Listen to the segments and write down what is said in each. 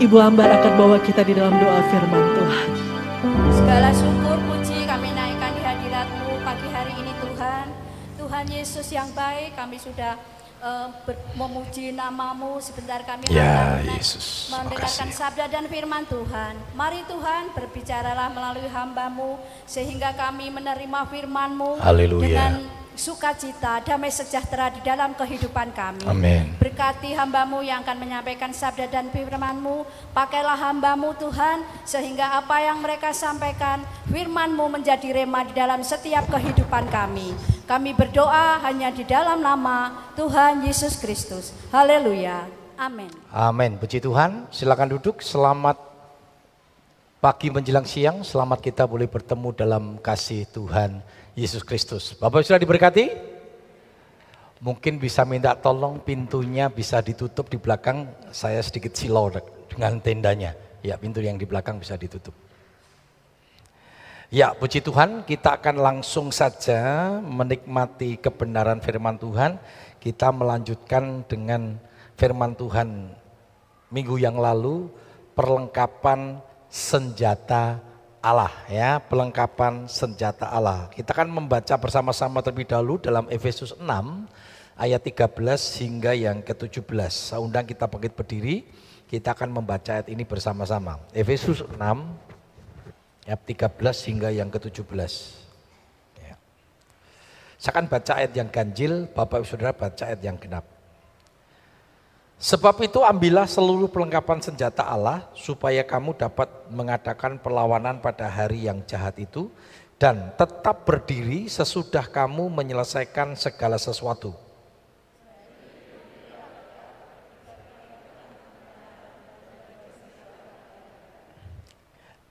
Ibu Ambar akan bawa kita di dalam doa firman Tuhan. Segala syukur puji kami naikkan di hadiratmu pagi hari ini Tuhan. Tuhan Yesus yang baik kami sudah uh, memuji namamu sebentar kami ya, Yesus. mendengarkan sabda dan firman Tuhan. Mari Tuhan berbicaralah melalui hambamu sehingga kami menerima firmanmu Haleluya. dengan sukacita, damai sejahtera di dalam kehidupan kami. Amin. Berkati hambamu yang akan menyampaikan sabda dan firmanmu. Pakailah hambamu Tuhan, sehingga apa yang mereka sampaikan, firmanmu menjadi rema di dalam setiap kehidupan kami. Kami berdoa hanya di dalam nama Tuhan Yesus Kristus. Haleluya. Amin. Amin. Puji Tuhan. Silakan duduk. Selamat pagi menjelang siang. Selamat kita boleh bertemu dalam kasih Tuhan Yesus Kristus. Bapak sudah diberkati? Mungkin bisa minta tolong pintunya bisa ditutup di belakang. Saya sedikit silau dengan tendanya. Ya pintu yang di belakang bisa ditutup. Ya puji Tuhan kita akan langsung saja menikmati kebenaran firman Tuhan. Kita melanjutkan dengan firman Tuhan minggu yang lalu perlengkapan senjata Allah ya, pelengkapan senjata Allah. Kita akan membaca bersama-sama terlebih dahulu dalam Efesus 6 ayat 13 hingga yang ke-17. Saya undang kita bangkit berdiri, kita akan membaca ayat ini bersama-sama. Efesus 6 ayat 13 hingga yang ke-17. Ya. Saya akan baca ayat yang ganjil, Bapak Ibu Saudara baca ayat yang genap. Sebab itu ambillah seluruh perlengkapan senjata Allah supaya kamu dapat mengadakan perlawanan pada hari yang jahat itu dan tetap berdiri sesudah kamu menyelesaikan segala sesuatu.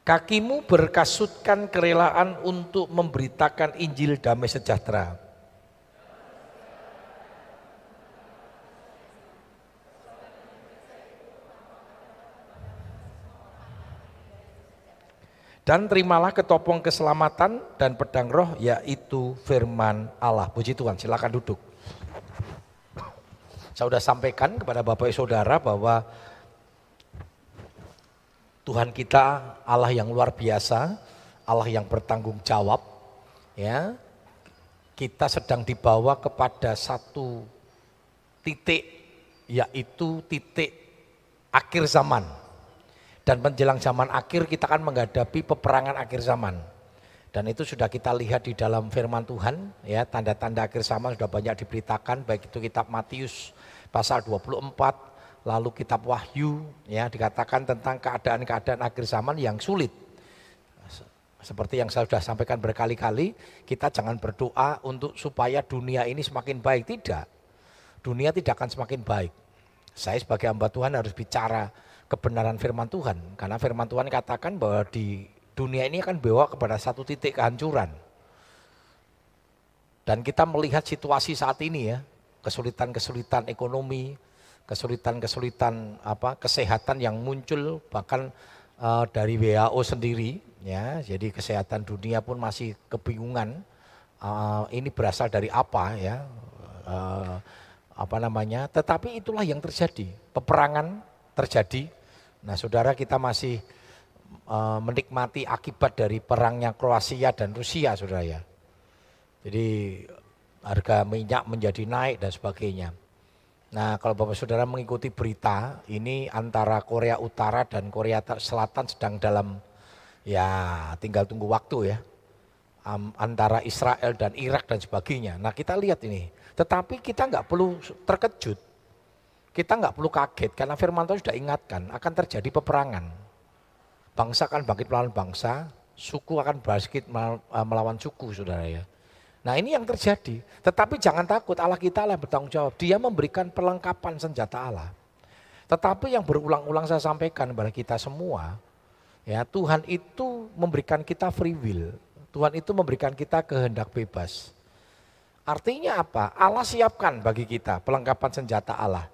Kakimu berkasutkan kerelaan untuk memberitakan Injil damai sejahtera Dan terimalah ketopong keselamatan dan pedang roh yaitu firman Allah. Puji Tuhan, silakan duduk. Saya sudah sampaikan kepada Bapak Saudara bahwa Tuhan kita Allah yang luar biasa, Allah yang bertanggung jawab. Ya, kita sedang dibawa kepada satu titik yaitu titik akhir zaman dan menjelang zaman akhir kita akan menghadapi peperangan akhir zaman. Dan itu sudah kita lihat di dalam firman Tuhan, ya tanda-tanda akhir zaman sudah banyak diberitakan, baik itu kitab Matius pasal 24, lalu kitab Wahyu, ya dikatakan tentang keadaan-keadaan akhir zaman yang sulit. Seperti yang saya sudah sampaikan berkali-kali, kita jangan berdoa untuk supaya dunia ini semakin baik, tidak. Dunia tidak akan semakin baik. Saya sebagai hamba Tuhan harus bicara kebenaran firman Tuhan. Karena firman Tuhan katakan bahwa di dunia ini akan bawa kepada satu titik kehancuran. Dan kita melihat situasi saat ini ya, kesulitan-kesulitan ekonomi, kesulitan-kesulitan apa kesehatan yang muncul bahkan uh, dari WHO sendiri ya. Jadi kesehatan dunia pun masih kebingungan uh, ini berasal dari apa ya. Uh, apa namanya? Tetapi itulah yang terjadi. Peperangan terjadi Nah saudara kita masih uh, menikmati akibat dari perangnya Kroasia dan Rusia saudara ya. Jadi harga minyak menjadi naik dan sebagainya. Nah kalau Bapak Saudara mengikuti berita ini antara Korea Utara dan Korea Selatan sedang dalam ya tinggal tunggu waktu ya. Um, antara Israel dan Irak dan sebagainya. Nah kita lihat ini. Tetapi kita nggak perlu terkejut kita nggak perlu kaget karena firman Tuhan sudah ingatkan akan terjadi peperangan. Bangsa akan bangkit melawan bangsa, suku akan bangkit eh, melawan suku saudara ya. Nah ini yang terjadi. Tetapi jangan takut Allah kita lah bertanggung jawab. Dia memberikan perlengkapan senjata Allah. Tetapi yang berulang-ulang saya sampaikan kepada kita semua, ya Tuhan itu memberikan kita free will. Tuhan itu memberikan kita kehendak bebas. Artinya apa? Allah siapkan bagi kita perlengkapan senjata Allah.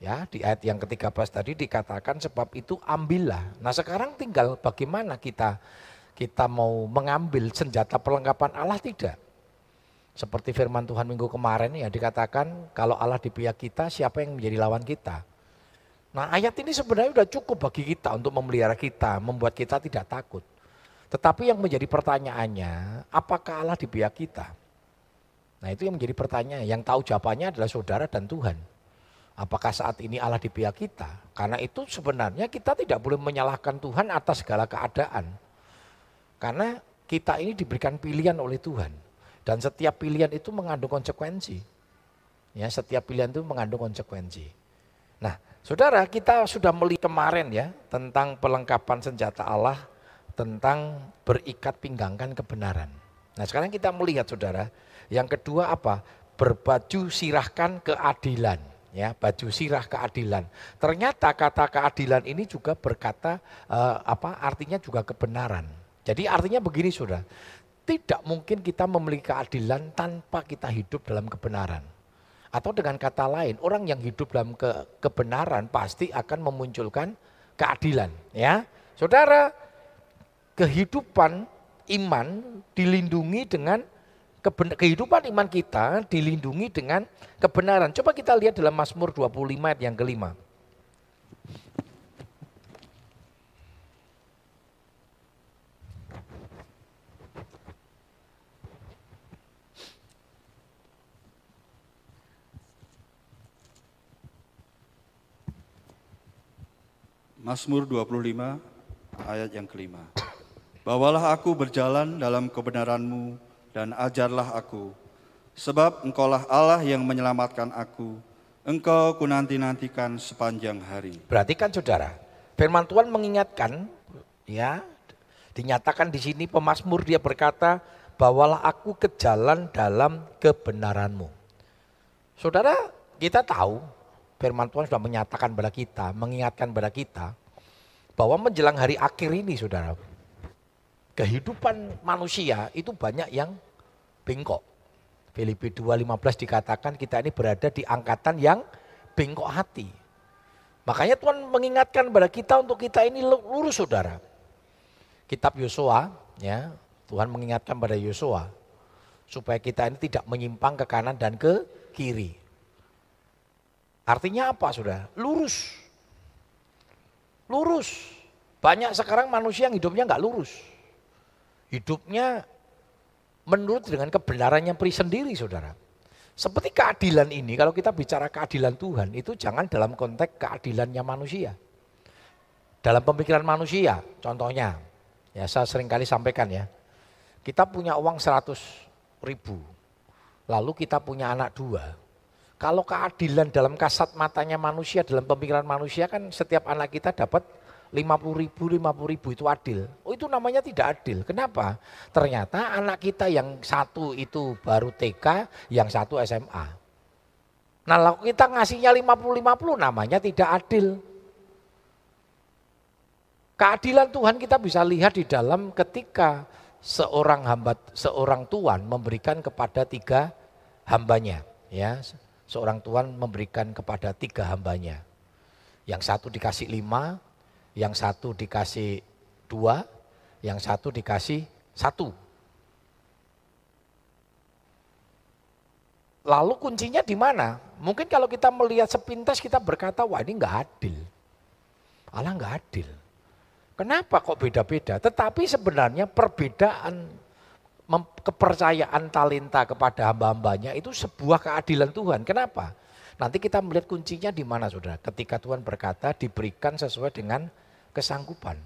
Ya, di ayat yang ke-13 tadi dikatakan sebab itu ambillah. Nah, sekarang tinggal bagaimana kita kita mau mengambil senjata perlengkapan Allah tidak. Seperti firman Tuhan minggu kemarin ya dikatakan kalau Allah di pihak kita siapa yang menjadi lawan kita. Nah ayat ini sebenarnya sudah cukup bagi kita untuk memelihara kita, membuat kita tidak takut. Tetapi yang menjadi pertanyaannya, apakah Allah di pihak kita? Nah itu yang menjadi pertanyaan, yang tahu jawabannya adalah saudara dan Tuhan. Apakah saat ini Allah di pihak kita? Karena itu sebenarnya kita tidak boleh menyalahkan Tuhan atas segala keadaan. Karena kita ini diberikan pilihan oleh Tuhan. Dan setiap pilihan itu mengandung konsekuensi. Ya, setiap pilihan itu mengandung konsekuensi. Nah, Saudara, kita sudah melihat kemarin ya tentang pelengkapan senjata Allah, tentang berikat pinggangkan kebenaran. Nah sekarang kita melihat saudara, yang kedua apa? Berbaju sirahkan keadilan. Ya, baju sirah keadilan. Ternyata kata keadilan ini juga berkata eh, apa? Artinya juga kebenaran. Jadi artinya begini saudara, tidak mungkin kita memiliki keadilan tanpa kita hidup dalam kebenaran. Atau dengan kata lain, orang yang hidup dalam ke, kebenaran pasti akan memunculkan keadilan. Ya, saudara, kehidupan iman dilindungi dengan kehidupan iman kita dilindungi dengan kebenaran. Coba kita lihat dalam Mazmur 25 ayat yang kelima. Mazmur 25 ayat yang kelima. Bawalah aku berjalan dalam kebenaranmu dan ajarlah aku. Sebab engkaulah Allah yang menyelamatkan aku. Engkau kunanti-nantikan sepanjang hari. Berarti kan saudara, firman Tuhan mengingatkan, ya, dinyatakan di sini pemazmur dia berkata, bawalah aku ke jalan dalam kebenaranmu. Saudara, kita tahu firman Tuhan sudah menyatakan pada kita, mengingatkan pada kita bahwa menjelang hari akhir ini saudara, kehidupan manusia itu banyak yang bengkok. Filipi 2.15 dikatakan kita ini berada di angkatan yang bengkok hati. Makanya Tuhan mengingatkan pada kita untuk kita ini lurus saudara. Kitab Yosua, ya Tuhan mengingatkan pada Yosua supaya kita ini tidak menyimpang ke kanan dan ke kiri. Artinya apa sudah? Lurus. Lurus. Banyak sekarang manusia yang hidupnya nggak lurus. Hidupnya menurut dengan kebenarannya pri sendiri saudara. Seperti keadilan ini, kalau kita bicara keadilan Tuhan, itu jangan dalam konteks keadilannya manusia. Dalam pemikiran manusia, contohnya, ya saya sering kali sampaikan ya, kita punya uang 100 ribu, lalu kita punya anak dua, kalau keadilan dalam kasat matanya manusia, dalam pemikiran manusia kan setiap anak kita dapat 50 ribu, 50 ribu itu adil. Oh itu namanya tidak adil. Kenapa? Ternyata anak kita yang satu itu baru TK, yang satu SMA. Nah kalau kita ngasihnya 50-50 namanya tidak adil. Keadilan Tuhan kita bisa lihat di dalam ketika seorang hamba, seorang tuan memberikan kepada tiga hambanya. Ya, seorang tuan memberikan kepada tiga hambanya. Yang satu dikasih lima, yang satu dikasih dua, yang satu dikasih satu. Lalu kuncinya di mana? Mungkin kalau kita melihat sepintas kita berkata, wah ini enggak adil. Allah enggak adil. Kenapa kok beda-beda? Tetapi sebenarnya perbedaan kepercayaan talenta kepada hamba-hambanya itu sebuah keadilan Tuhan. Kenapa? Nanti kita melihat kuncinya di mana saudara. Ketika Tuhan berkata diberikan sesuai dengan kesanggupan.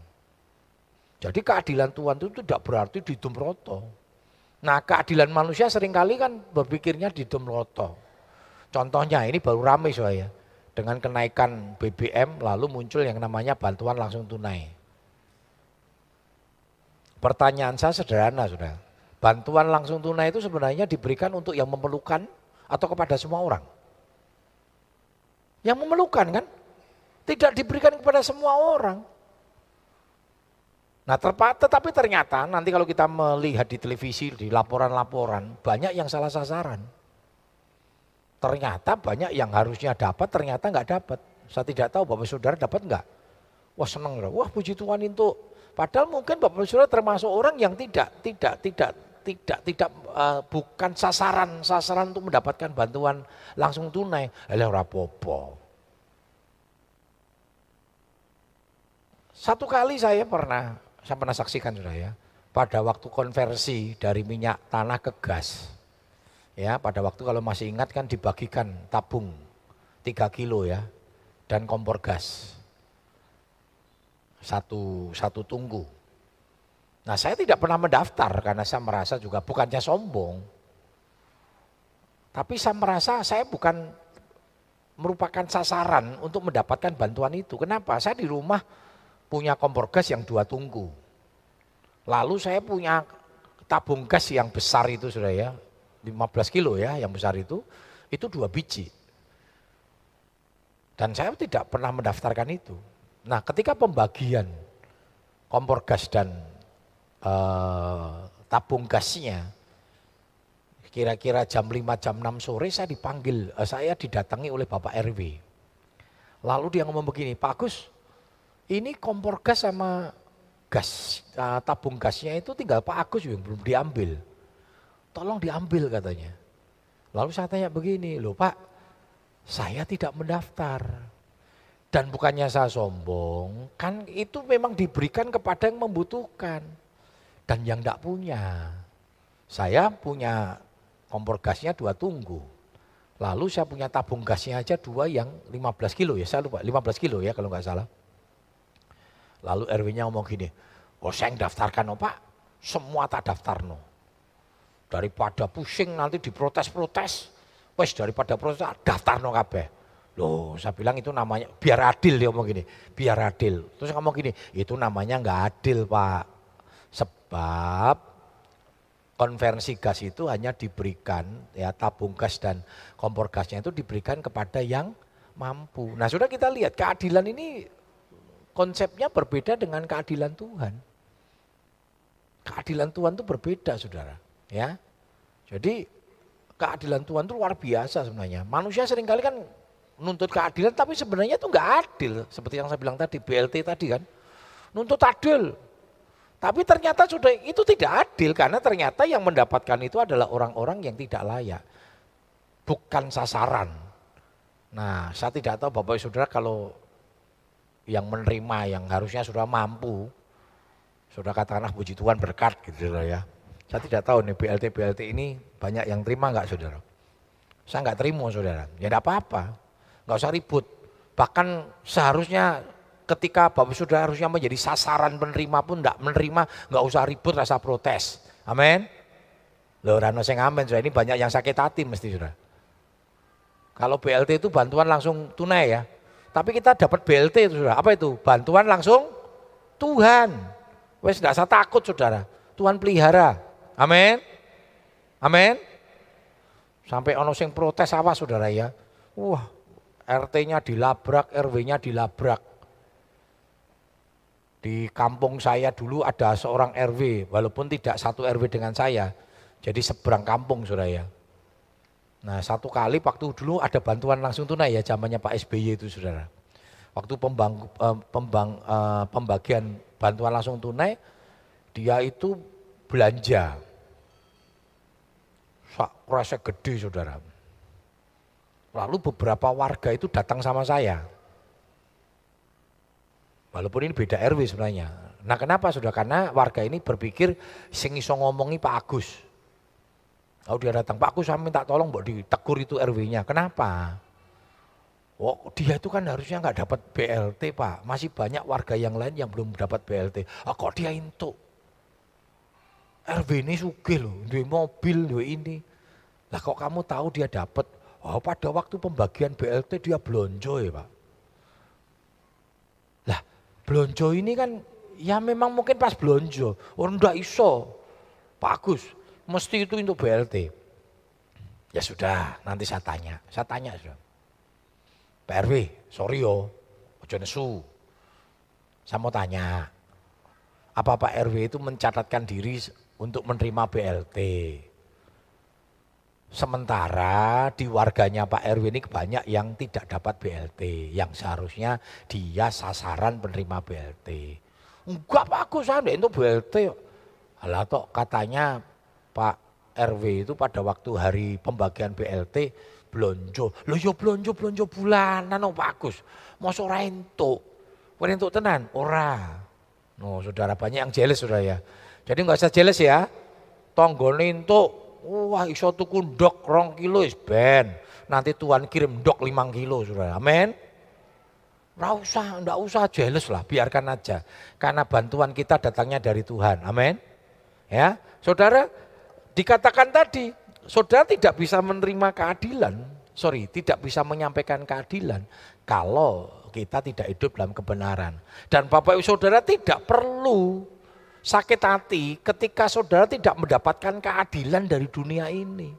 Jadi keadilan Tuhan itu tidak berarti di roto. Nah keadilan manusia sering kali kan berpikirnya di roto. Contohnya ini baru ramai saya. Dengan kenaikan BBM lalu muncul yang namanya bantuan langsung tunai. Pertanyaan saya sederhana saudara. Bantuan langsung tunai itu sebenarnya diberikan untuk yang memerlukan atau kepada semua orang. Yang memerlukan kan? Tidak diberikan kepada semua orang. Nah terpa, tetapi ternyata nanti kalau kita melihat di televisi, di laporan-laporan, banyak yang salah sasaran. Ternyata banyak yang harusnya dapat, ternyata nggak dapat. Saya tidak tahu Bapak Saudara dapat nggak? Wah senang, wah puji Tuhan itu. Padahal mungkin Bapak Saudara termasuk orang yang tidak, tidak, tidak tidak tidak uh, bukan sasaran sasaran untuk mendapatkan bantuan langsung tunai. Eleh ora popo. Satu kali saya pernah, saya pernah saksikan sudah ya, pada waktu konversi dari minyak tanah ke gas. Ya, pada waktu kalau masih ingat kan dibagikan tabung 3 kilo ya, dan kompor gas. Satu, satu tunggu. Nah saya tidak pernah mendaftar karena saya merasa juga bukannya sombong. Tapi saya merasa saya bukan merupakan sasaran untuk mendapatkan bantuan itu. Kenapa? Saya di rumah punya kompor gas yang dua tunggu. Lalu saya punya tabung gas yang besar itu sudah ya, 15 kilo ya yang besar itu, itu dua biji. Dan saya tidak pernah mendaftarkan itu. Nah ketika pembagian kompor gas dan uh, tabung gasnya, kira-kira jam 5 jam 6 sore saya dipanggil, uh, saya didatangi oleh Bapak RW. Lalu dia ngomong begini, Pak Agus, ini kompor gas sama gas uh, tabung gasnya itu tinggal Pak Agus yang belum diambil. Tolong diambil katanya. Lalu saya tanya begini, loh Pak, saya tidak mendaftar. Dan bukannya saya sombong, kan itu memang diberikan kepada yang membutuhkan. Dan yang tidak punya. Saya punya kompor gasnya dua tunggu. Lalu saya punya tabung gasnya aja dua yang 15 kilo ya, saya lupa 15 kilo ya kalau nggak salah. Lalu RW-nya ngomong gini, oh saya yang daftarkan oh pak, semua tak daftar no. Daripada pusing nanti diprotes-protes, wes daripada protes daftar no kabeh. Loh, saya bilang itu namanya biar adil dia ngomong gini, biar adil. Terus ngomong gini, itu namanya nggak adil pak. Sebab konversi gas itu hanya diberikan ya tabung gas dan kompor gasnya itu diberikan kepada yang mampu. Nah sudah kita lihat keadilan ini konsepnya berbeda dengan keadilan Tuhan. Keadilan Tuhan itu berbeda, saudara. Ya, jadi keadilan Tuhan itu luar biasa sebenarnya. Manusia sering kali kan nuntut keadilan, tapi sebenarnya itu nggak adil. Seperti yang saya bilang tadi, BLT tadi kan, nuntut adil. Tapi ternyata sudah itu tidak adil karena ternyata yang mendapatkan itu adalah orang-orang yang tidak layak, bukan sasaran. Nah, saya tidak tahu Bapak Saudara kalau yang menerima yang harusnya sudah mampu, sudah katakanlah puji Tuhan berkat gitu ya. Saya tidak tahu nih BLT BLT ini banyak yang terima nggak saudara? Saya nggak terima saudara. Ya tidak apa-apa, nggak usah ribut. Bahkan seharusnya ketika Bapak Saudara harusnya menjadi sasaran penerima pun tidak menerima, nggak usah ribut rasa protes. Amin. Loh Rano saya ngamen, ini banyak yang sakit hati mesti saudara. Kalau BLT itu bantuan langsung tunai ya, tapi kita dapat BLT itu saudara. Apa itu? Bantuan langsung Tuhan. Wes tidak usah takut saudara. Tuhan pelihara. Amin. Amin. Sampai ono sing protes apa saudara ya. Wah, RT-nya dilabrak, RW-nya dilabrak. Di kampung saya dulu ada seorang RW, walaupun tidak satu RW dengan saya. Jadi seberang kampung saudara ya. Nah satu kali waktu dulu ada bantuan langsung tunai ya zamannya Pak SBY itu saudara. Waktu pembang, eh, pembang, eh, pembagian bantuan langsung tunai, dia itu belanja. Sak rasa gede saudara. Lalu beberapa warga itu datang sama saya. Walaupun ini beda RW sebenarnya. Nah kenapa sudah? Karena warga ini berpikir sing iso ngomongi Pak Agus. Kalau dia datang, Pak aku saya minta tolong buat ditegur itu RW-nya. Kenapa? Oh, dia itu kan harusnya nggak dapat BLT Pak. Masih banyak warga yang lain yang belum dapat BLT. Oh, kok dia itu? RW ini sugih loh, dua mobil, dua ini. Lah kok kamu tahu dia dapat? Oh, pada waktu pembagian BLT dia belonjo ya Pak. Lah, belonjo ini kan ya memang mungkin pas belonjo. Orang udah iso. Bagus mesti itu untuk BLT. Ya sudah, nanti saya tanya. Saya tanya sudah. Pak RW, sorry yo, ojo nesu. Saya mau tanya, apa Pak RW itu mencatatkan diri untuk menerima BLT? Sementara di warganya Pak RW ini banyak yang tidak dapat BLT, yang seharusnya dia sasaran penerima BLT. Enggak Pak, aku saya itu BLT. Alah toh katanya Pak RW itu pada waktu hari pembagian BLT blonjo. Loh yo blonjo blonjo bulanan oh bagus. Mosok ora entuk. Kowe entuk tenan? Ora. No, saudara banyak yang jealous saudara ya. Jadi nggak usah jealous ya. Tonggone entuk, wah iso tuku ndok rong kilo is ben. Nanti Tuhan kirim ndok limang kilo saudara. Amin. Nggak usah, nggak usah jealous lah, biarkan aja. Karena bantuan kita datangnya dari Tuhan. Amin. Ya, saudara dikatakan tadi, saudara tidak bisa menerima keadilan, sorry, tidak bisa menyampaikan keadilan kalau kita tidak hidup dalam kebenaran. Dan Bapak Ibu Saudara tidak perlu sakit hati ketika saudara tidak mendapatkan keadilan dari dunia ini.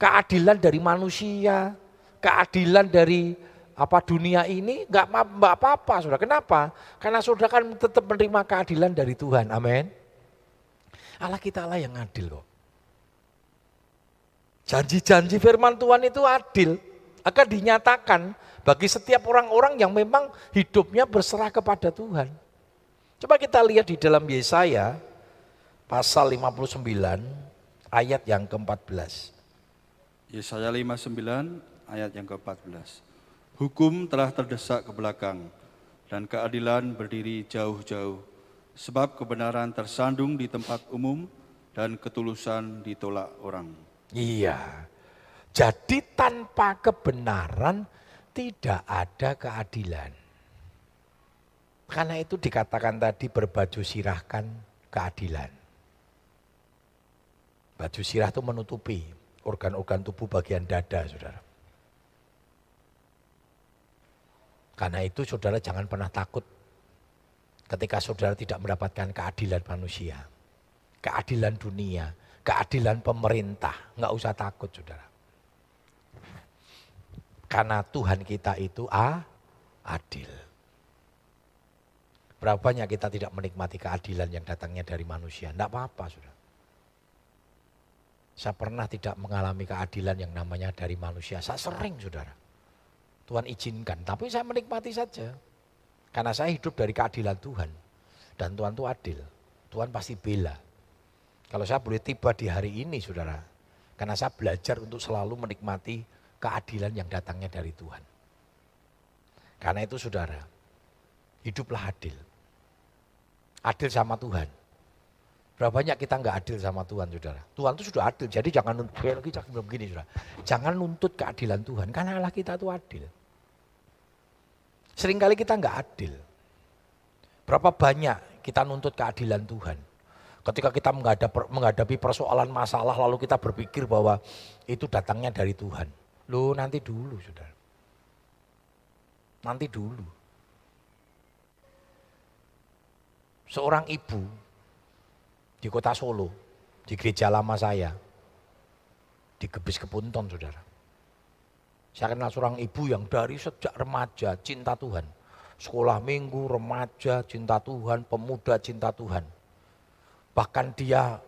Keadilan dari manusia, keadilan dari apa dunia ini nggak apa-apa saudara. Kenapa? Karena saudara kan tetap menerima keadilan dari Tuhan. Amin. Allah kita Allah yang adil kok. Janji-janji firman Tuhan itu adil. Akan dinyatakan bagi setiap orang-orang yang memang hidupnya berserah kepada Tuhan. Coba kita lihat di dalam Yesaya pasal 59 ayat yang ke-14. Yesaya 59 ayat yang ke-14. Hukum telah terdesak ke belakang dan keadilan berdiri jauh-jauh. Sebab kebenaran tersandung di tempat umum dan ketulusan ditolak orang. Iya. Jadi tanpa kebenaran tidak ada keadilan. Karena itu dikatakan tadi berbaju sirahkan keadilan. Baju sirah itu menutupi organ-organ tubuh bagian dada, saudara. Karena itu saudara jangan pernah takut ketika saudara tidak mendapatkan keadilan manusia. Keadilan dunia, keadilan pemerintah. Nggak usah takut saudara. Karena Tuhan kita itu a, adil. Berapa banyak kita tidak menikmati keadilan yang datangnya dari manusia. Tidak apa-apa sudah. Saya pernah tidak mengalami keadilan yang namanya dari manusia. Saya sering saudara. Tuhan izinkan, tapi saya menikmati saja. Karena saya hidup dari keadilan Tuhan. Dan Tuhan itu adil. Tuhan pasti bela. Kalau saya boleh tiba di hari ini saudara. Karena saya belajar untuk selalu menikmati keadilan yang datangnya dari Tuhan. Karena itu saudara, hiduplah adil. Adil sama Tuhan. Berapa banyak kita nggak adil sama Tuhan, saudara? Tuhan itu sudah adil, jadi jangan nuntut, lagi begini, saudara. Jangan nuntut keadilan Tuhan, karena Allah kita itu adil. Seringkali kita nggak adil. Berapa banyak kita nuntut keadilan Tuhan. Ketika kita menghadapi persoalan masalah, lalu kita berpikir bahwa itu datangnya dari Tuhan. Loh nanti dulu sudah. Nanti dulu. Seorang ibu di kota Solo, di gereja lama saya, di Gebis Kepunton saudara. Saya kenal seorang ibu yang dari sejak remaja cinta Tuhan. Sekolah minggu, remaja, cinta Tuhan, pemuda cinta Tuhan. Bahkan dia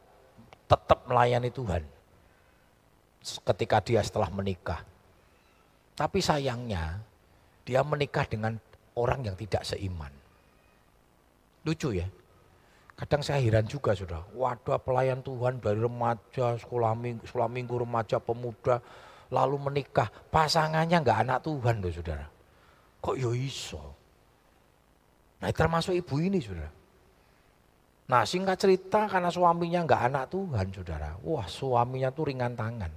tetap melayani Tuhan ketika dia setelah menikah. Tapi sayangnya dia menikah dengan orang yang tidak seiman. Lucu ya. Kadang saya heran juga sudah. Wadah pelayan Tuhan dari remaja, sekolah minggu, sekolah minggu remaja, pemuda, lalu menikah. Pasangannya nggak anak Tuhan loh saudara. Kok yo iso? Nah termasuk ibu ini saudara. Nah singkat cerita karena suaminya nggak anak Tuhan saudara. Wah suaminya tuh ringan tangan.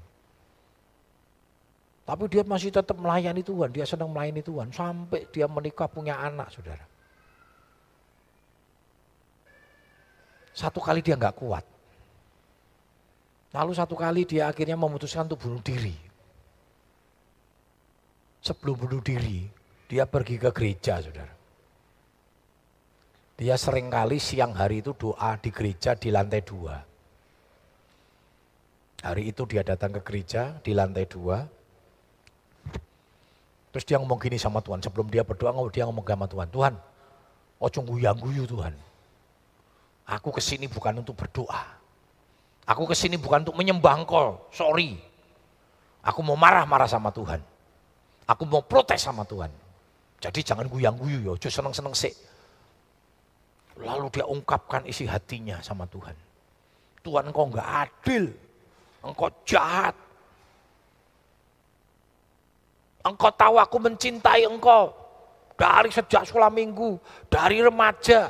Tapi dia masih tetap melayani Tuhan, dia senang melayani Tuhan. Sampai dia menikah punya anak, saudara. Satu kali dia nggak kuat. Lalu satu kali dia akhirnya memutuskan untuk bunuh diri. Sebelum bunuh diri, dia pergi ke gereja, saudara. Dia sering kali siang hari itu doa di gereja di lantai dua. Hari itu dia datang ke gereja di lantai dua, Terus dia ngomong gini sama Tuhan, sebelum dia berdoa dia ngomong sama Tuhan, Tuhan, ojo guyang guyu Tuhan. Aku ke sini bukan untuk berdoa. Aku ke sini bukan untuk menyembah engkau, sorry. Aku mau marah-marah sama Tuhan. Aku mau protes sama Tuhan. Jadi jangan guyang guyu ya, ojo seneng-seneng sih. Lalu dia ungkapkan isi hatinya sama Tuhan. Tuhan engkau enggak adil, engkau jahat, Engkau tahu aku mencintai engkau. Dari sejak sekolah minggu, dari remaja.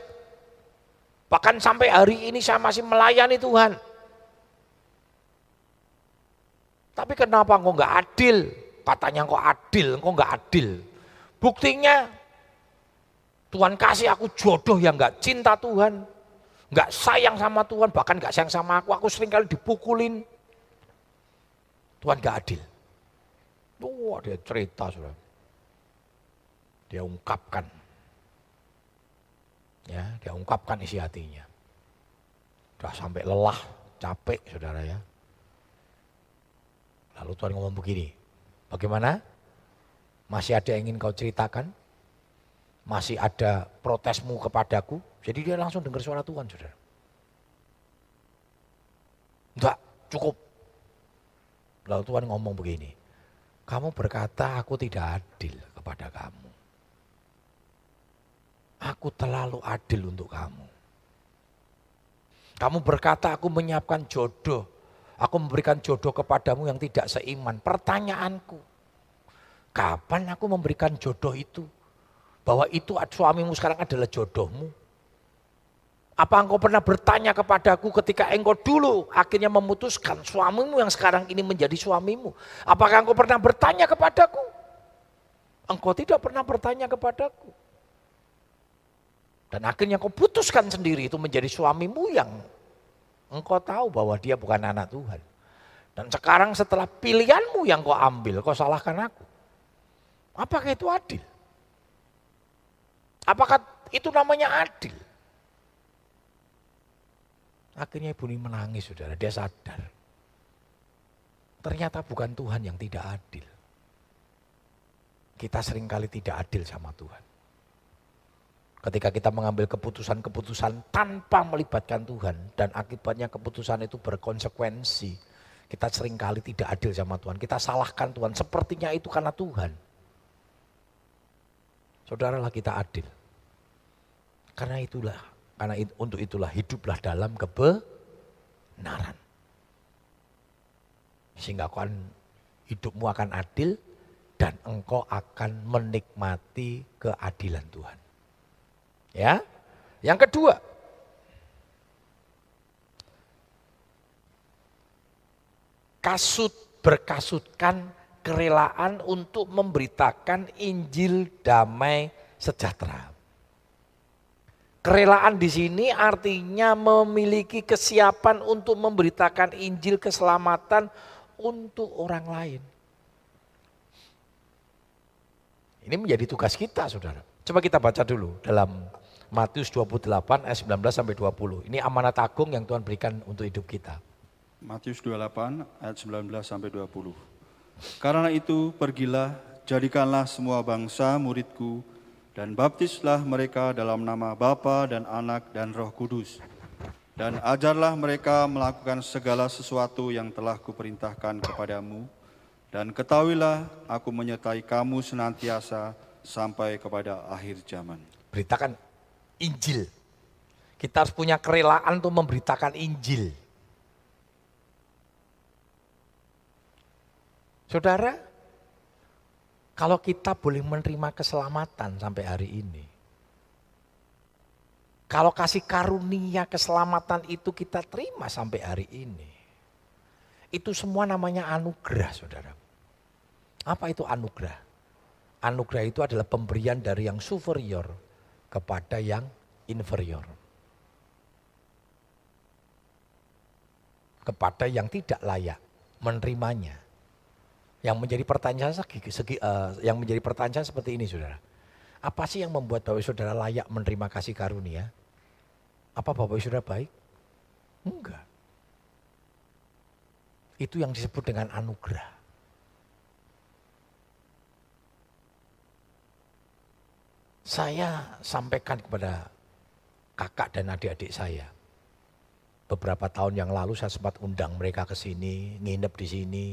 Bahkan sampai hari ini saya masih melayani Tuhan. Tapi kenapa engkau nggak adil? Katanya engkau adil, engkau nggak adil. Buktinya Tuhan kasih aku jodoh yang nggak cinta Tuhan, nggak sayang sama Tuhan, bahkan nggak sayang sama aku. Aku sering kali dipukulin. Tuhan nggak adil. Wah dia cerita sudah. Dia ungkapkan. Ya, dia ungkapkan isi hatinya. Sudah sampai lelah, capek saudara ya. Lalu Tuhan ngomong begini, bagaimana? Masih ada yang ingin kau ceritakan? Masih ada protesmu kepadaku? Jadi dia langsung dengar suara Tuhan saudara. Enggak, cukup. Lalu Tuhan ngomong begini, kamu berkata aku tidak adil kepada kamu. Aku terlalu adil untuk kamu. Kamu berkata aku menyiapkan jodoh. Aku memberikan jodoh kepadamu yang tidak seiman. Pertanyaanku, kapan aku memberikan jodoh itu? Bahwa itu suamimu sekarang adalah jodohmu. Apa engkau pernah bertanya kepadaku ketika engkau dulu akhirnya memutuskan suamimu yang sekarang ini menjadi suamimu? Apakah engkau pernah bertanya kepadaku? Engkau tidak pernah bertanya kepadaku. Dan akhirnya engkau putuskan sendiri itu menjadi suamimu yang engkau tahu bahwa dia bukan anak Tuhan. Dan sekarang setelah pilihanmu yang kau ambil, kau salahkan aku. Apakah itu adil? Apakah itu namanya adil? Akhirnya ibu ini menangis saudara, dia sadar. Ternyata bukan Tuhan yang tidak adil. Kita sering kali tidak adil sama Tuhan. Ketika kita mengambil keputusan-keputusan tanpa melibatkan Tuhan dan akibatnya keputusan itu berkonsekuensi. Kita sering kali tidak adil sama Tuhan. Kita salahkan Tuhan. Sepertinya itu karena Tuhan. Saudaralah kita adil. Karena itulah karena itu, untuk itulah hiduplah dalam kebenaran. Sehingga akan, hidupmu akan adil dan engkau akan menikmati keadilan Tuhan. Ya. Yang kedua, kasut berkasutkan kerelaan untuk memberitakan Injil damai sejahtera. Kerelaan di sini artinya memiliki kesiapan untuk memberitakan Injil keselamatan untuk orang lain. Ini menjadi tugas kita, Saudara. Coba kita baca dulu dalam Matius 28 ayat 19 sampai 20. Ini amanat agung yang Tuhan berikan untuk hidup kita. Matius 28 ayat 19 sampai 20. Karena itu pergilah, jadikanlah semua bangsa muridku, dan baptislah mereka dalam nama Bapa dan Anak dan Roh Kudus. Dan ajarlah mereka melakukan segala sesuatu yang telah kuperintahkan kepadamu. Dan ketahuilah aku menyertai kamu senantiasa sampai kepada akhir zaman. Beritakan Injil. Kita harus punya kerelaan untuk memberitakan Injil. Saudara, kalau kita boleh menerima keselamatan sampai hari ini. Kalau kasih karunia keselamatan itu kita terima sampai hari ini. Itu semua namanya anugerah saudara. Apa itu anugerah? Anugerah itu adalah pemberian dari yang superior kepada yang inferior. Kepada yang tidak layak menerimanya. Yang menjadi pertanyaan segi, segi, uh, yang menjadi pertanyaan seperti ini, saudara. Apa sih yang membuat Bapak Saudara layak menerima kasih karunia? Apa Bapak Saudara baik? Enggak. Itu yang disebut dengan anugerah. Saya sampaikan kepada kakak dan adik-adik saya. Beberapa tahun yang lalu saya sempat undang mereka ke sini, nginep di sini,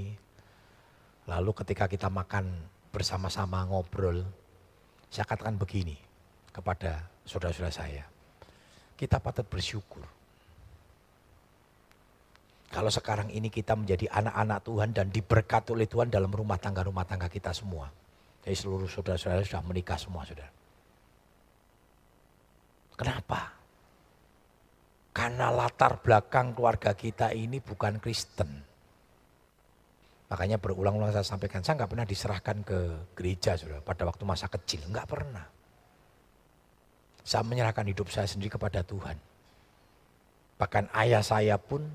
Lalu ketika kita makan bersama-sama ngobrol, saya katakan begini kepada saudara-saudara saya. Kita patut bersyukur. Kalau sekarang ini kita menjadi anak-anak Tuhan dan diberkati oleh Tuhan dalam rumah tangga-rumah tangga kita semua. Jadi seluruh saudara-saudara sudah menikah semua saudara. Karena latar belakang keluarga kita ini bukan Kristen. Makanya berulang-ulang saya sampaikan, saya nggak pernah diserahkan ke gereja sudah pada waktu masa kecil, nggak pernah. Saya menyerahkan hidup saya sendiri kepada Tuhan. Bahkan ayah saya pun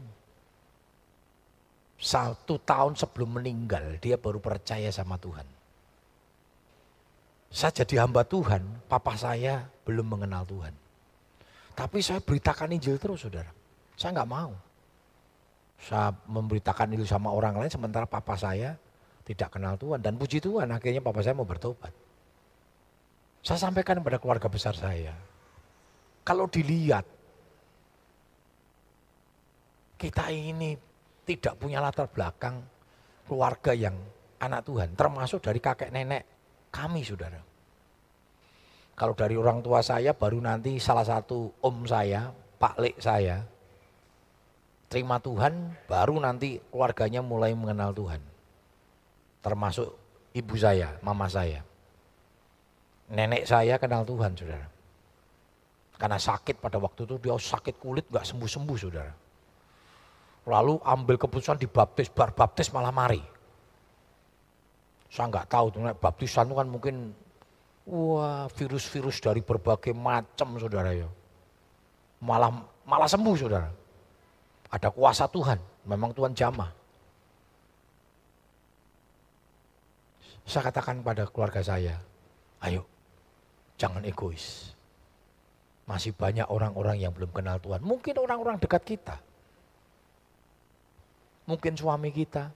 satu tahun sebelum meninggal, dia baru percaya sama Tuhan. Saya jadi hamba Tuhan, papa saya belum mengenal Tuhan. Tapi saya beritakan Injil terus saudara. Saya nggak mau. Saya memberitakan Injil sama orang lain sementara papa saya tidak kenal Tuhan. Dan puji Tuhan akhirnya papa saya mau bertobat. Saya sampaikan kepada keluarga besar saya. Kalau dilihat, kita ini tidak punya latar belakang keluarga yang anak Tuhan. Termasuk dari kakek nenek kami saudara. Kalau dari orang tua saya baru nanti salah satu om saya, Pak Lek saya, terima Tuhan, baru nanti keluarganya mulai mengenal Tuhan. Termasuk ibu saya, mama saya. Nenek saya kenal Tuhan, saudara. Karena sakit pada waktu itu, dia sakit kulit gak sembuh-sembuh, saudara. Lalu ambil keputusan dibaptis, bar baptis malah mari. Saya nggak tahu tuh, baptisan itu kan mungkin wah virus-virus dari berbagai macam saudara ya. Malah malah sembuh saudara. Ada kuasa Tuhan, memang Tuhan jamah. Saya katakan pada keluarga saya, ayo jangan egois. Masih banyak orang-orang yang belum kenal Tuhan. Mungkin orang-orang dekat kita. Mungkin suami kita.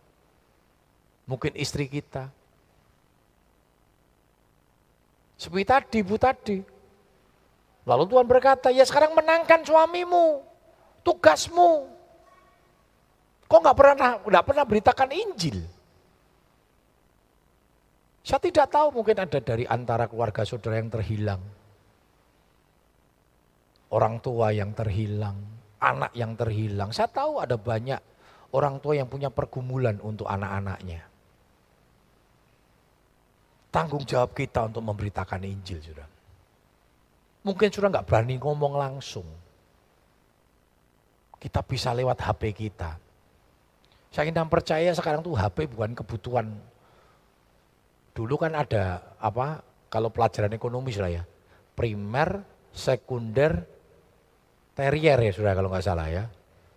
Mungkin istri kita seperti tadi, Bu tadi. Lalu Tuhan berkata, ya sekarang menangkan suamimu, tugasmu. Kok nggak pernah nggak pernah beritakan Injil? Saya tidak tahu mungkin ada dari antara keluarga saudara yang terhilang. Orang tua yang terhilang, anak yang terhilang. Saya tahu ada banyak orang tua yang punya pergumulan untuk anak-anaknya tanggung jawab kita untuk memberitakan Injil, sudah. Mungkin sudah nggak berani ngomong langsung. Kita bisa lewat HP kita. Saya ingin percaya sekarang tuh HP bukan kebutuhan. Dulu kan ada apa? Kalau pelajaran ekonomi lah ya, primer, sekunder, terier ya sudah kalau nggak salah ya.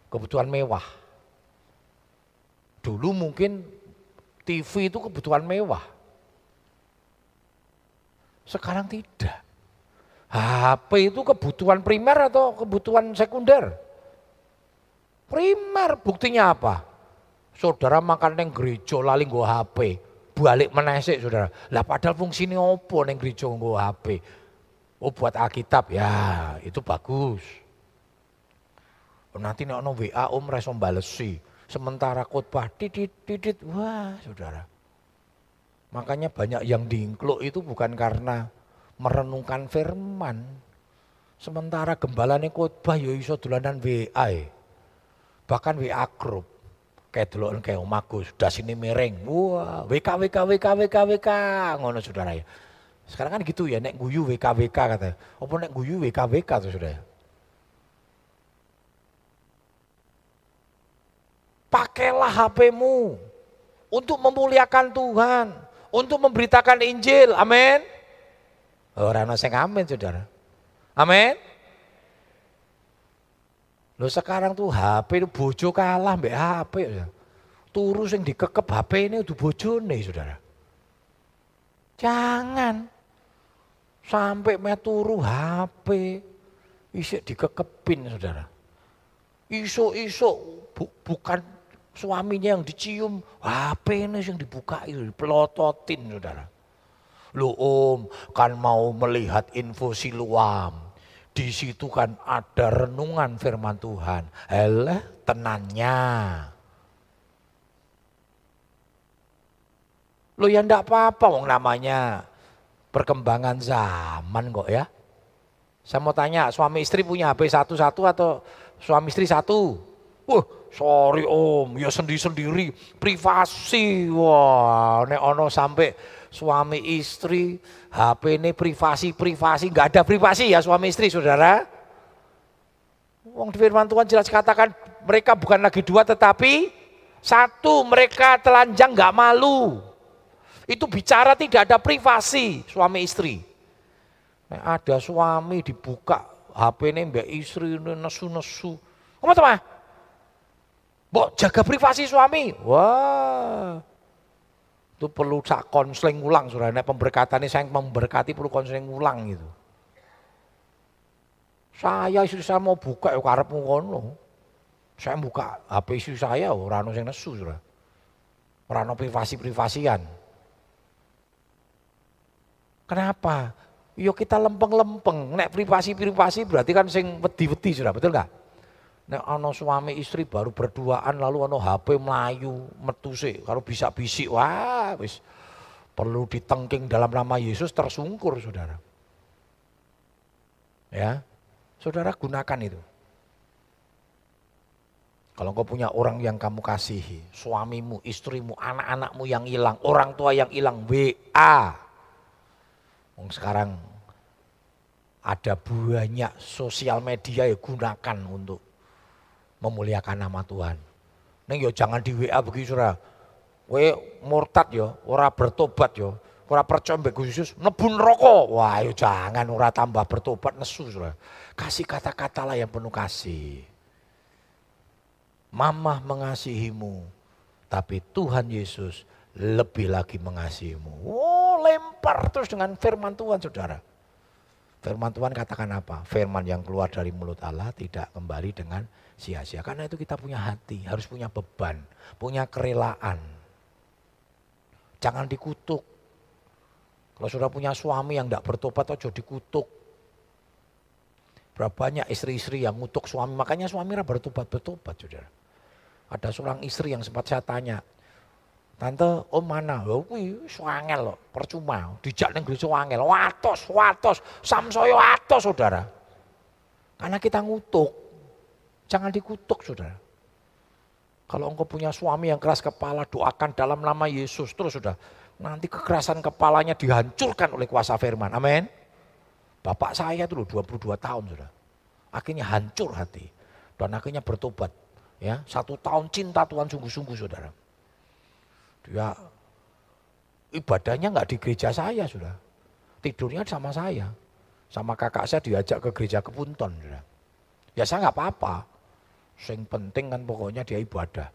Kebutuhan mewah. Dulu mungkin TV itu kebutuhan mewah sekarang tidak. HP itu kebutuhan primer atau kebutuhan sekunder? Primer, buktinya apa? Saudara makan neng gereja lali nggo HP, balik menesik saudara. Lah padahal fungsinya opo neng gereja nggo HP? Oh buat Alkitab ya, itu bagus. Oh, nanti nek ono WA om reso balesi. Sementara khotbah titit titit wah saudara Makanya banyak yang diingkluk itu bukan karena merenungkan firman. Sementara gembalane khotbah ya iso dolanan WA. E. Bahkan WA grup. Kayak dulu kayak omaku sudah sini miring. Wah, WK WK WK WK WK ngono saudara ya. Sekarang kan gitu ya, nek guyu WK WK kata. Apa nek guyu WK WK tuh sudah ya. Pakailah HPmu untuk memuliakan Tuhan untuk memberitakan Injil. Amin. Orang oh, sing amin, Saudara. Amin. Lo sekarang tuh HP itu bojo kalah mbak HP ya. Turu sing dikekep HP ini udah nih Saudara. Jangan sampai meturu HP isik dikekepin Saudara. Iso-iso bu, bukan suaminya yang dicium, HP ini yang dibuka itu, dipelototin saudara. Lu om kan mau melihat info siluam. Di situ kan ada renungan firman Tuhan. Eleh tenannya. Lo ya ndak apa-apa wong namanya perkembangan zaman kok ya. Saya mau tanya, suami istri punya HP satu-satu atau suami istri satu? Wah, sorry om, ya sendiri-sendiri, privasi. Wah, nek ono sampai suami istri, HP ini privasi-privasi, nggak ada privasi ya suami istri saudara. Wong di firman Tuhan jelas katakan mereka bukan lagi dua tetapi satu mereka telanjang nggak malu. Itu bicara tidak ada privasi suami istri. Nah, ada suami dibuka HP ini mbak istri nesu-nesu. Apa teman? Mbok jaga privasi suami. Wah. Itu perlu sak konseling ulang saudara. Nek pemberkatan ini saya memberkati perlu konseling ulang gitu. Saya istri saya mau buka ya karepmu ngono. Saya buka HP istri saya ora ono sing nesu, Saudara. Ora ono privasi-privasian. Kenapa? Yo kita lempeng-lempeng, nek privasi-privasi berarti kan sing wedi-wedi sudah, betul nggak? Nek ono suami istri baru berduaan lalu ono HP melayu metu sih, kalau bisa bisik, wah wis perlu ditengking dalam nama Yesus tersungkur saudara. Ya, Saudara gunakan itu. Kalau kau punya orang yang kamu kasihi, suamimu, istrimu, anak-anakmu yang hilang, orang tua yang hilang, WA. Sekarang ada banyak sosial media ya gunakan untuk memuliakan nama Tuhan. Neng yo jangan di WA begitu saudara. We murtad yo, ora bertobat yo, ora percaya mbek Yesus, nebun rokok. Wah, yo jangan ora tambah bertobat nesu saudara. Kasih kata-katalah yang penuh kasih. Mama mengasihimu, tapi Tuhan Yesus lebih lagi mengasihimu. Oh, lempar terus dengan firman Tuhan, saudara. Firman Tuhan katakan apa? Firman yang keluar dari mulut Allah tidak kembali dengan sia-sia. Karena itu kita punya hati, harus punya beban, punya kerelaan. Jangan dikutuk. Kalau sudah punya suami yang tidak bertobat, ojo dikutuk. Berapa banyak istri-istri yang ngutuk suami, makanya suami bertobat-bertobat saudara. Ada seorang istri yang sempat saya tanya, Tante, om mana? Oh, kuwi swangel loh, percuma. Dijak ning gereja wangel, watos, watos, samsoyo watos, Saudara. Karena kita ngutuk. Jangan dikutuk, Saudara. Kalau engkau punya suami yang keras kepala, doakan dalam nama Yesus terus, Saudara. Nanti kekerasan kepalanya dihancurkan oleh kuasa firman. Amin. Bapak saya loh 22 tahun sudah. Akhirnya hancur hati. Dan akhirnya bertobat. Ya, satu tahun cinta Tuhan sungguh-sungguh saudara. Dia ibadahnya nggak di gereja saya sudah. Tidurnya sama saya. Sama kakak saya diajak ke gereja Kepunton. Sudah. Ya saya nggak apa-apa. Yang penting kan pokoknya dia ibadah.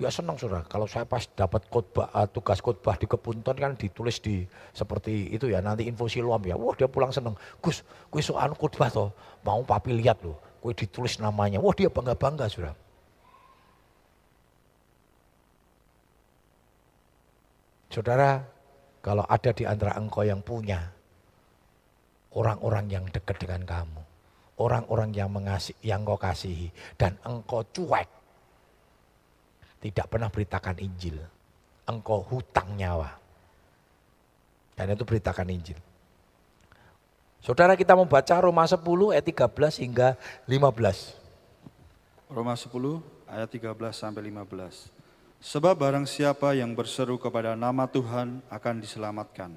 Ya senang saudara, kalau saya pas dapat khotbah, uh, tugas khotbah di Kepunton kan ditulis di seperti itu ya, nanti info siluam ya. Wah dia pulang senang, Gus, gue soal khotbah toh, mau papi lihat loh, gue ditulis namanya. Wah dia bangga-bangga saudara. Saudara, kalau ada di antara engkau yang punya orang-orang yang dekat dengan kamu, orang-orang yang mengasihi, yang kau kasihi, dan engkau cuek, tidak pernah beritakan Injil. Engkau hutang nyawa. Dan itu beritakan Injil. Saudara kita membaca Roma 10 ayat 13 hingga 15. Roma 10 ayat 13 sampai 15. Sebab barang siapa yang berseru kepada nama Tuhan akan diselamatkan.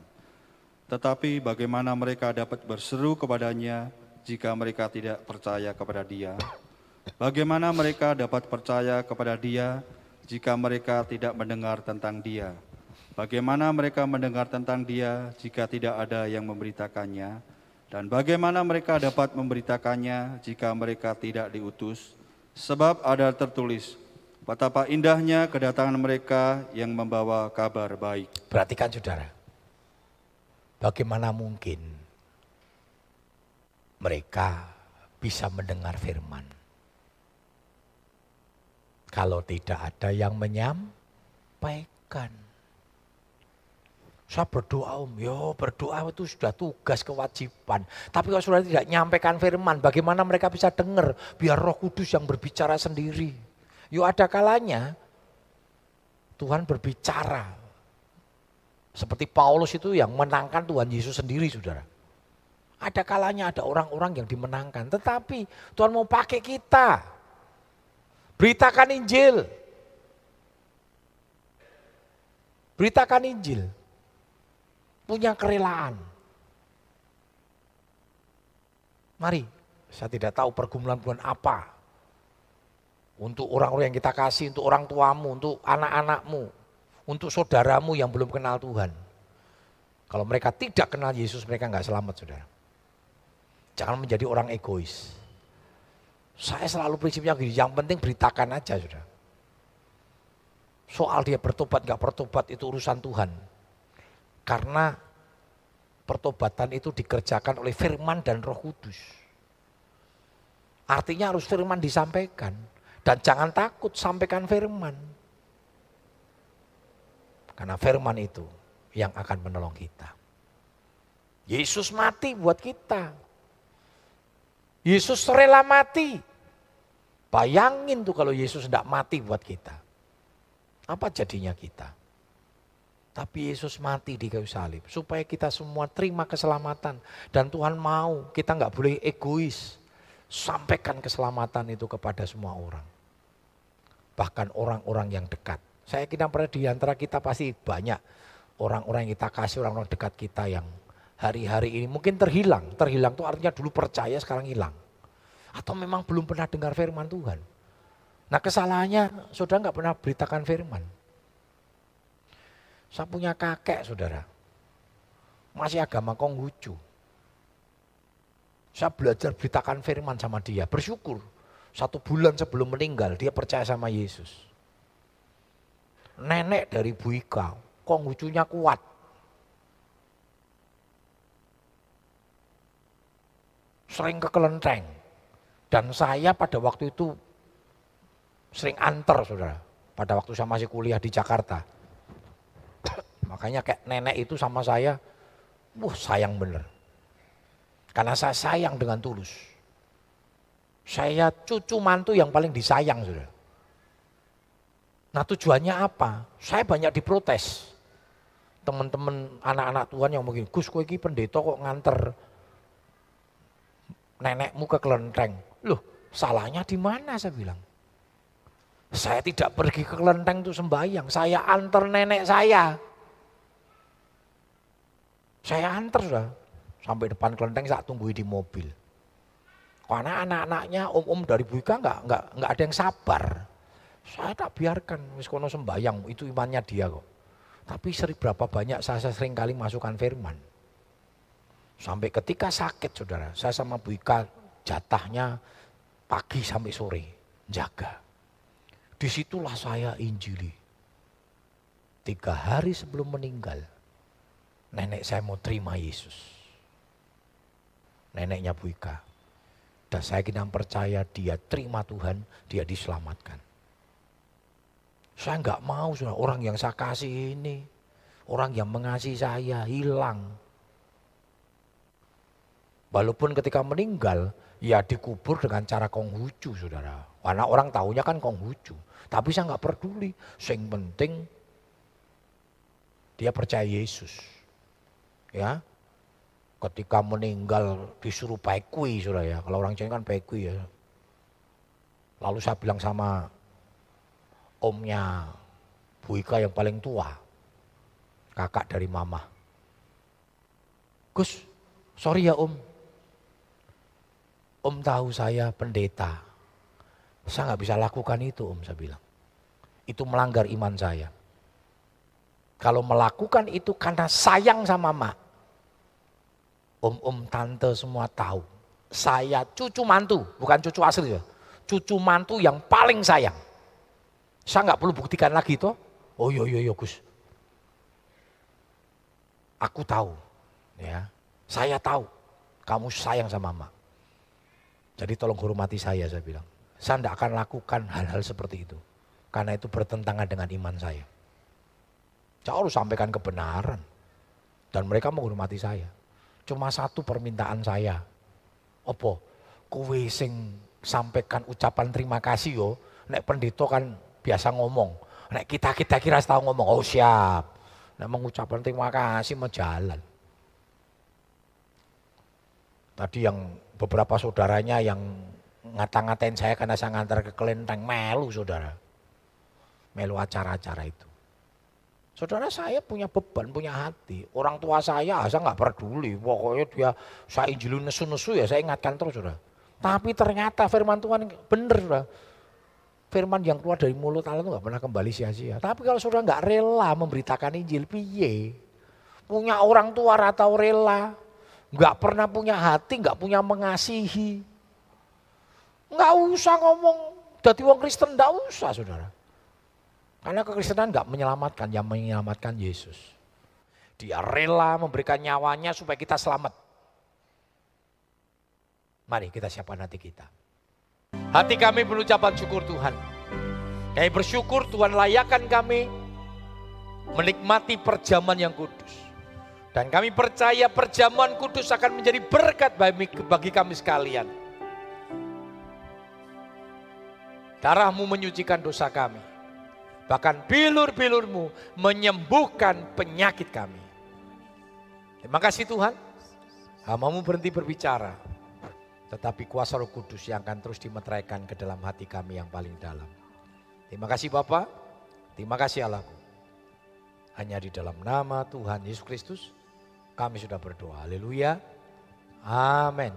Tetapi bagaimana mereka dapat berseru kepadanya jika mereka tidak percaya kepada dia? Bagaimana mereka dapat percaya kepada dia jika mereka tidak mendengar tentang Dia? Bagaimana mereka mendengar tentang Dia jika tidak ada yang memberitakannya? Dan bagaimana mereka dapat memberitakannya jika mereka tidak diutus? Sebab ada tertulis, betapa indahnya kedatangan mereka yang membawa kabar baik. Perhatikan saudara, bagaimana mungkin mereka bisa mendengar firman kalau tidak ada yang menyampaikan. Saya berdoa om, yo berdoa itu sudah tugas kewajiban. Tapi kalau sudah tidak nyampaikan firman, bagaimana mereka bisa dengar? Biar roh kudus yang berbicara sendiri. Yo ada kalanya Tuhan berbicara. Seperti Paulus itu yang menangkan Tuhan Yesus sendiri saudara. Ada kalanya ada orang-orang yang dimenangkan. Tetapi Tuhan mau pakai kita. Beritakan Injil. Beritakan Injil. Punya kerelaan. Mari, Saya tidak tahu pergumulan-pergumulan apa. Untuk orang-orang yang kita kasih, untuk orang tuamu, untuk anak-anakmu, untuk saudaramu yang belum kenal Tuhan. Kalau mereka tidak kenal Yesus, mereka nggak selamat, saudara. Jangan menjadi orang egois. Saya selalu prinsipnya gini, yang penting beritakan aja, saudara. Soal dia bertobat nggak bertobat itu urusan Tuhan. Karena pertobatan itu dikerjakan oleh firman dan roh kudus. Artinya harus firman disampaikan. Dan jangan takut sampaikan firman. Karena firman itu yang akan menolong kita. Yesus mati buat kita. Yesus rela mati. Bayangin tuh kalau Yesus tidak mati buat kita. Apa jadinya kita? Tapi Yesus mati di kayu salib supaya kita semua terima keselamatan dan Tuhan mau kita nggak boleh egois. Sampaikan keselamatan itu kepada semua orang. Bahkan orang-orang yang dekat. Saya kira pada di antara kita pasti banyak orang-orang yang kita kasih, orang-orang dekat kita yang hari-hari ini mungkin terhilang. Terhilang itu artinya dulu percaya sekarang hilang. Atau memang belum pernah dengar firman Tuhan. Nah kesalahannya saudara nggak pernah beritakan firman. Saya punya kakek saudara. Masih agama Konghucu. Saya belajar beritakan firman sama dia. Bersyukur. Satu bulan sebelum meninggal dia percaya sama Yesus. Nenek dari Bu Ika. Konghucunya kuat. Sering ke kelenteng. Dan saya pada waktu itu sering antar saudara. Pada waktu saya masih kuliah di Jakarta Makanya kayak nenek itu sama saya, wah sayang bener. Karena saya sayang dengan tulus. Saya cucu mantu yang paling disayang sudah. Nah tujuannya apa? Saya banyak diprotes. Teman-teman anak-anak Tuhan yang mungkin, Gus kok ini pendeta kok nganter nenekmu ke kelenteng. Loh salahnya di mana saya bilang. Saya tidak pergi ke kelenteng itu sembahyang, saya antar nenek saya. Saya antar sudah sampai depan kelenteng saya tunggu di mobil. Karena anak-anaknya om-om dari Bu Ika enggak, enggak, enggak ada yang sabar. Saya tak biarkan, wis kono sembayang, itu imannya dia kok. Tapi sering berapa banyak saya, saya sering kali masukkan firman. Sampai ketika sakit saudara, saya sama Bu Ika jatahnya pagi sampai sore, jaga. Di situlah saya injili. Tiga hari sebelum meninggal, nenek saya mau terima Yesus. Neneknya Bu Ika. Dan saya kira percaya dia terima Tuhan, dia diselamatkan. Saya nggak mau orang yang saya kasih ini, orang yang mengasihi saya hilang. Walaupun ketika meninggal, ya dikubur dengan cara konghucu saudara. Karena orang tahunya kan konghucu. Tapi saya nggak peduli. Yang penting dia percaya Yesus ya ketika meninggal disuruh baikui sudah ya kalau orang Cina kan baikui ya lalu saya bilang sama omnya Bu Ika yang paling tua kakak dari mama Gus sorry ya om om tahu saya pendeta saya nggak bisa lakukan itu om saya bilang itu melanggar iman saya kalau melakukan itu karena sayang sama mak om-om tante semua tahu. Saya cucu mantu, bukan cucu asli ya. Cucu mantu yang paling sayang. Saya nggak perlu buktikan lagi toh. Oh iya iya iya Gus. Aku tahu, ya. Saya tahu kamu sayang sama mama. Jadi tolong hormati saya, saya bilang. Saya tidak akan lakukan hal-hal seperti itu. Karena itu bertentangan dengan iman saya. Saya harus sampaikan kebenaran. Dan mereka menghormati saya. Cuma satu permintaan saya. Apa? Kowe sing sampaikan ucapan terima kasih yo. Nek pendeta kan biasa ngomong. Nek kita kita kira tahu ngomong, oh siap. Nek mengucapkan terima kasih mau jalan. Tadi yang beberapa saudaranya yang ngata-ngatain saya karena saya ngantar ke kelenteng, melu saudara. Melu acara-acara itu. Saudara saya punya beban, punya hati. Orang tua saya, saya nggak peduli. Pokoknya dia, saya injilin nesu-nesu ya, saya ingatkan terus saudara. Tapi ternyata firman Tuhan benar saudara. Firman yang keluar dari mulut Allah itu nggak pernah kembali sia-sia. Tapi kalau saudara nggak rela memberitakan Injil, piye? Punya orang tua atau rela, nggak pernah punya hati, nggak punya mengasihi. Nggak usah ngomong, jadi wong Kristen nggak usah saudara. Karena kekristenan nggak menyelamatkan, yang menyelamatkan Yesus. Dia rela memberikan nyawanya supaya kita selamat. Mari kita siapkan hati kita. Hati kami berucapan syukur Tuhan. Kami bersyukur Tuhan layakan kami menikmati perjamuan yang kudus. Dan kami percaya perjamuan kudus akan menjadi berkat bagi kami sekalian. Darahmu menyucikan dosa kami. Bahkan bilur-bilurmu menyembuhkan penyakit kami. Terima kasih Tuhan. Hamamu berhenti berbicara. Tetapi kuasa roh kudus yang akan terus dimeteraikan ke dalam hati kami yang paling dalam. Terima kasih Bapak. Terima kasih Allahku. Hanya di dalam nama Tuhan Yesus Kristus kami sudah berdoa. Haleluya. Amin.